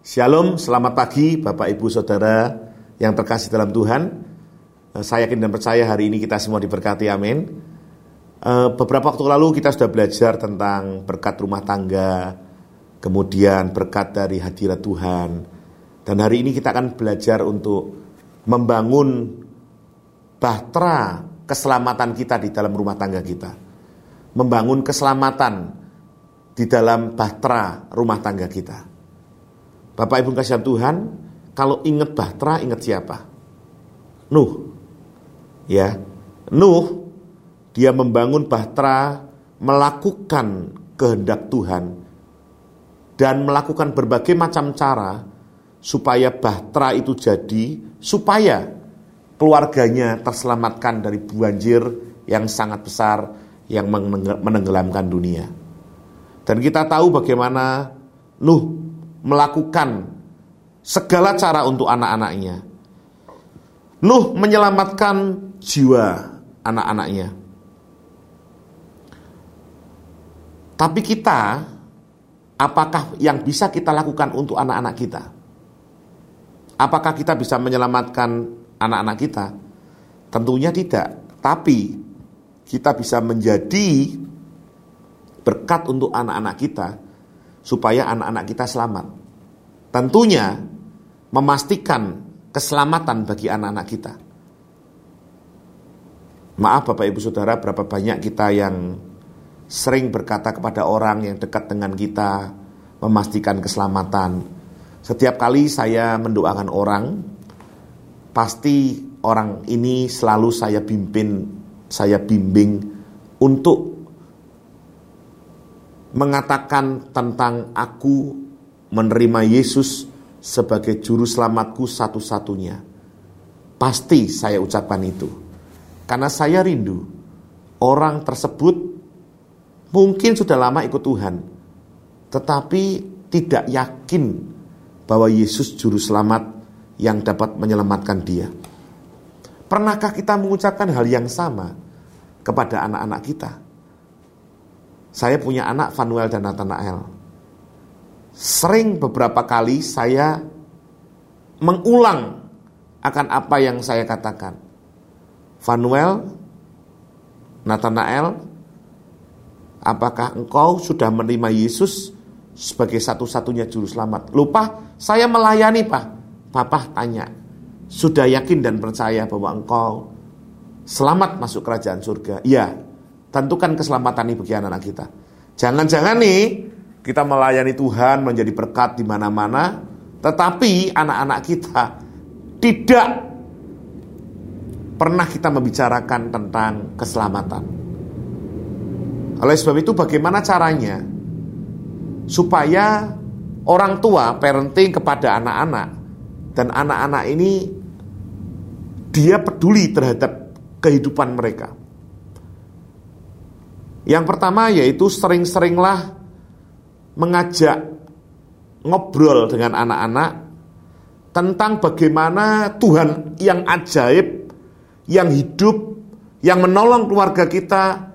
Shalom, selamat pagi Bapak Ibu Saudara yang terkasih dalam Tuhan. Eh, saya yakin dan percaya hari ini kita semua diberkati, amin. Eh, beberapa waktu lalu kita sudah belajar tentang berkat rumah tangga, kemudian berkat dari hadirat Tuhan. Dan hari ini kita akan belajar untuk membangun bahtera keselamatan kita di dalam rumah tangga kita. Membangun keselamatan di dalam bahtera rumah tangga kita. Bapak Ibu kasihan Tuhan, kalau ingat Bahtera ingat siapa? Nuh. Ya. Nuh dia membangun Bahtera melakukan kehendak Tuhan dan melakukan berbagai macam cara supaya Bahtera itu jadi supaya keluarganya terselamatkan dari banjir yang sangat besar yang menenggelamkan dunia. Dan kita tahu bagaimana Nuh melakukan segala cara untuk anak-anaknya. Nuh menyelamatkan jiwa anak-anaknya. Tapi kita, apakah yang bisa kita lakukan untuk anak-anak kita? Apakah kita bisa menyelamatkan anak-anak kita? Tentunya tidak. Tapi kita bisa menjadi berkat untuk anak-anak kita supaya anak-anak kita selamat. Tentunya memastikan keselamatan bagi anak-anak kita. Maaf Bapak Ibu Saudara, berapa banyak kita yang sering berkata kepada orang yang dekat dengan kita, memastikan keselamatan. Setiap kali saya mendoakan orang, pasti orang ini selalu saya pimpin, saya bimbing untuk mengatakan tentang aku menerima Yesus sebagai juru selamatku satu-satunya. Pasti saya ucapkan itu. Karena saya rindu orang tersebut mungkin sudah lama ikut Tuhan, tetapi tidak yakin bahwa Yesus juru selamat yang dapat menyelamatkan dia. Pernahkah kita mengucapkan hal yang sama kepada anak-anak kita? Saya punya anak Vanuel dan Nathanael. Sering beberapa kali saya mengulang akan apa yang saya katakan. Vanuel, Nathanael, apakah engkau sudah menerima Yesus sebagai satu-satunya juru selamat? Lupa, saya melayani Pak. Papa tanya, sudah yakin dan percaya bahwa engkau selamat masuk kerajaan surga? Iya, Tentukan keselamatan ini bagi anak-anak kita. Jangan-jangan nih kita melayani Tuhan menjadi berkat di mana-mana, tetapi anak-anak kita tidak pernah kita membicarakan tentang keselamatan. Oleh sebab itu bagaimana caranya supaya orang tua parenting kepada anak-anak dan anak-anak ini dia peduli terhadap kehidupan mereka. Yang pertama yaitu sering-seringlah mengajak ngobrol dengan anak-anak tentang bagaimana Tuhan yang ajaib, yang hidup, yang menolong keluarga kita,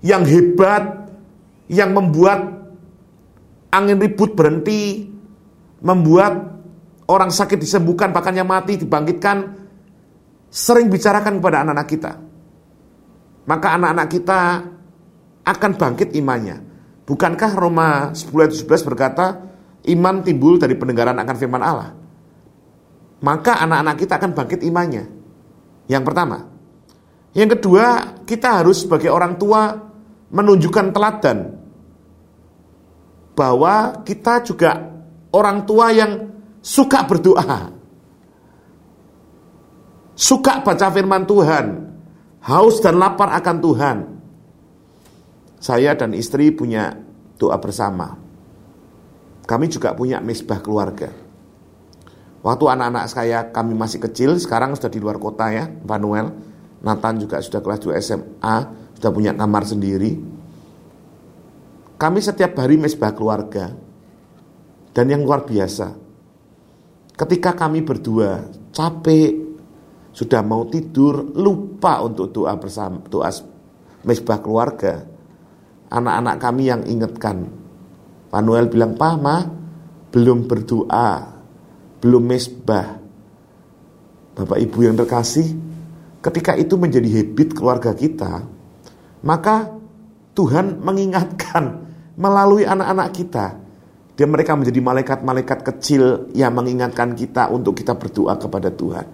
yang hebat, yang membuat angin ribut berhenti, membuat orang sakit disembuhkan, bahkan yang mati dibangkitkan, sering bicarakan kepada anak-anak kita. Maka anak-anak kita akan bangkit imannya. Bukankah Roma 10 ayat 11 berkata, iman timbul dari pendengaran akan firman Allah. Maka anak-anak kita akan bangkit imannya. Yang pertama. Yang kedua, kita harus sebagai orang tua menunjukkan teladan bahwa kita juga orang tua yang suka berdoa. Suka baca firman Tuhan, haus dan lapar akan Tuhan saya dan istri punya doa bersama. Kami juga punya misbah keluarga. Waktu anak-anak saya kami masih kecil, sekarang sudah di luar kota ya, Manuel. Nathan juga sudah kelas 2 SMA, sudah punya kamar sendiri. Kami setiap hari misbah keluarga. Dan yang luar biasa, ketika kami berdua capek, sudah mau tidur, lupa untuk doa bersama, doa misbah keluarga anak-anak kami yang ingatkan. Manuel bilang, Pak, Ma, belum berdoa, belum mesbah. Bapak Ibu yang terkasih, ketika itu menjadi habit keluarga kita, maka Tuhan mengingatkan melalui anak-anak kita. Dan mereka menjadi malaikat-malaikat kecil yang mengingatkan kita untuk kita berdoa kepada Tuhan.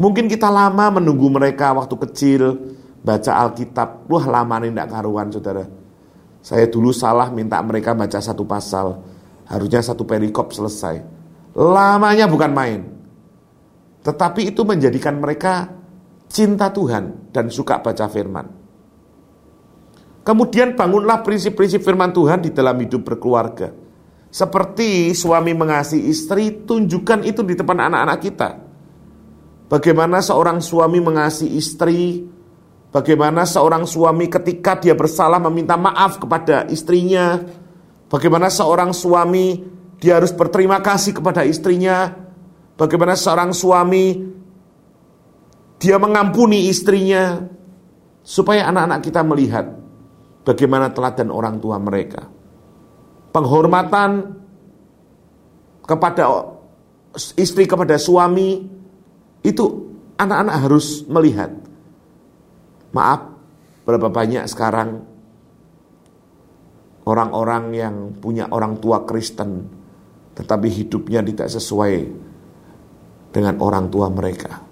Mungkin kita lama menunggu mereka waktu kecil, baca Alkitab. Wah lama nih tidak karuan saudara. Saya dulu salah minta mereka baca satu pasal. Harusnya satu perikop selesai. Lamanya bukan main. Tetapi itu menjadikan mereka cinta Tuhan dan suka baca firman. Kemudian bangunlah prinsip-prinsip firman Tuhan di dalam hidup berkeluarga. Seperti suami mengasihi istri, tunjukkan itu di depan anak-anak kita. Bagaimana seorang suami mengasihi istri, bagaimana seorang suami ketika dia bersalah meminta maaf kepada istrinya, bagaimana seorang suami dia harus berterima kasih kepada istrinya, bagaimana seorang suami dia mengampuni istrinya, supaya anak-anak kita melihat bagaimana teladan orang tua mereka. Penghormatan kepada istri kepada suami itu anak-anak harus melihat. Maaf, berapa banyak sekarang orang-orang yang punya orang tua Kristen tetapi hidupnya tidak sesuai dengan orang tua mereka.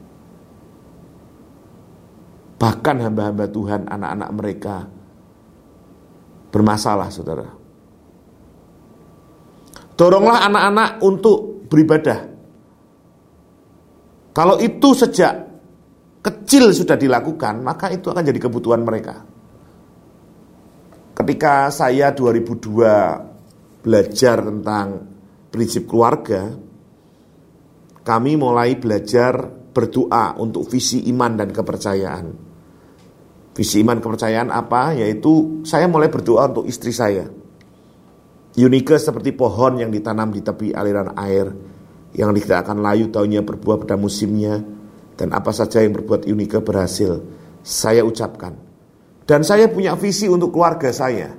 Bahkan hamba-hamba Tuhan, anak-anak mereka bermasalah saudara. Doronglah anak-anak untuk beribadah. Kalau itu sejak kecil sudah dilakukan, maka itu akan jadi kebutuhan mereka. Ketika saya 2002 belajar tentang prinsip keluarga, kami mulai belajar berdoa untuk visi iman dan kepercayaan. Visi iman kepercayaan apa? Yaitu saya mulai berdoa untuk istri saya. Unike seperti pohon yang ditanam di tepi aliran air yang tidak akan layu daunnya berbuah pada musimnya dan apa saja yang berbuat Unike berhasil. Saya ucapkan. Dan saya punya visi untuk keluarga saya.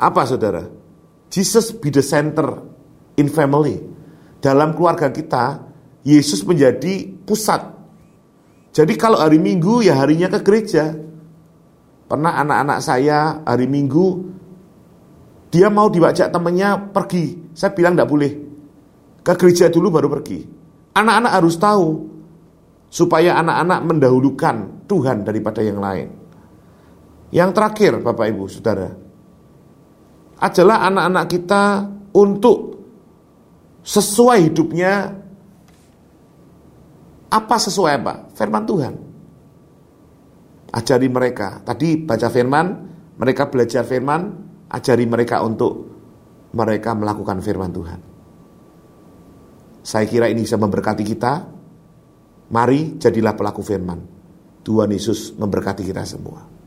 Apa saudara? Jesus be the center in family. Dalam keluarga kita, Yesus menjadi pusat. Jadi kalau hari Minggu ya harinya ke gereja, Pernah anak-anak saya hari Minggu dia mau diwajak temennya pergi. Saya bilang tidak boleh. Ke gereja dulu baru pergi. Anak-anak harus tahu supaya anak-anak mendahulukan Tuhan daripada yang lain. Yang terakhir Bapak Ibu Saudara, adalah anak-anak kita untuk sesuai hidupnya apa sesuai apa? Firman Tuhan. Ajari mereka. Tadi baca firman, mereka belajar firman, ajari mereka untuk mereka melakukan firman Tuhan. Saya kira ini bisa memberkati kita. Mari jadilah pelaku firman. Tuhan Yesus memberkati kita semua.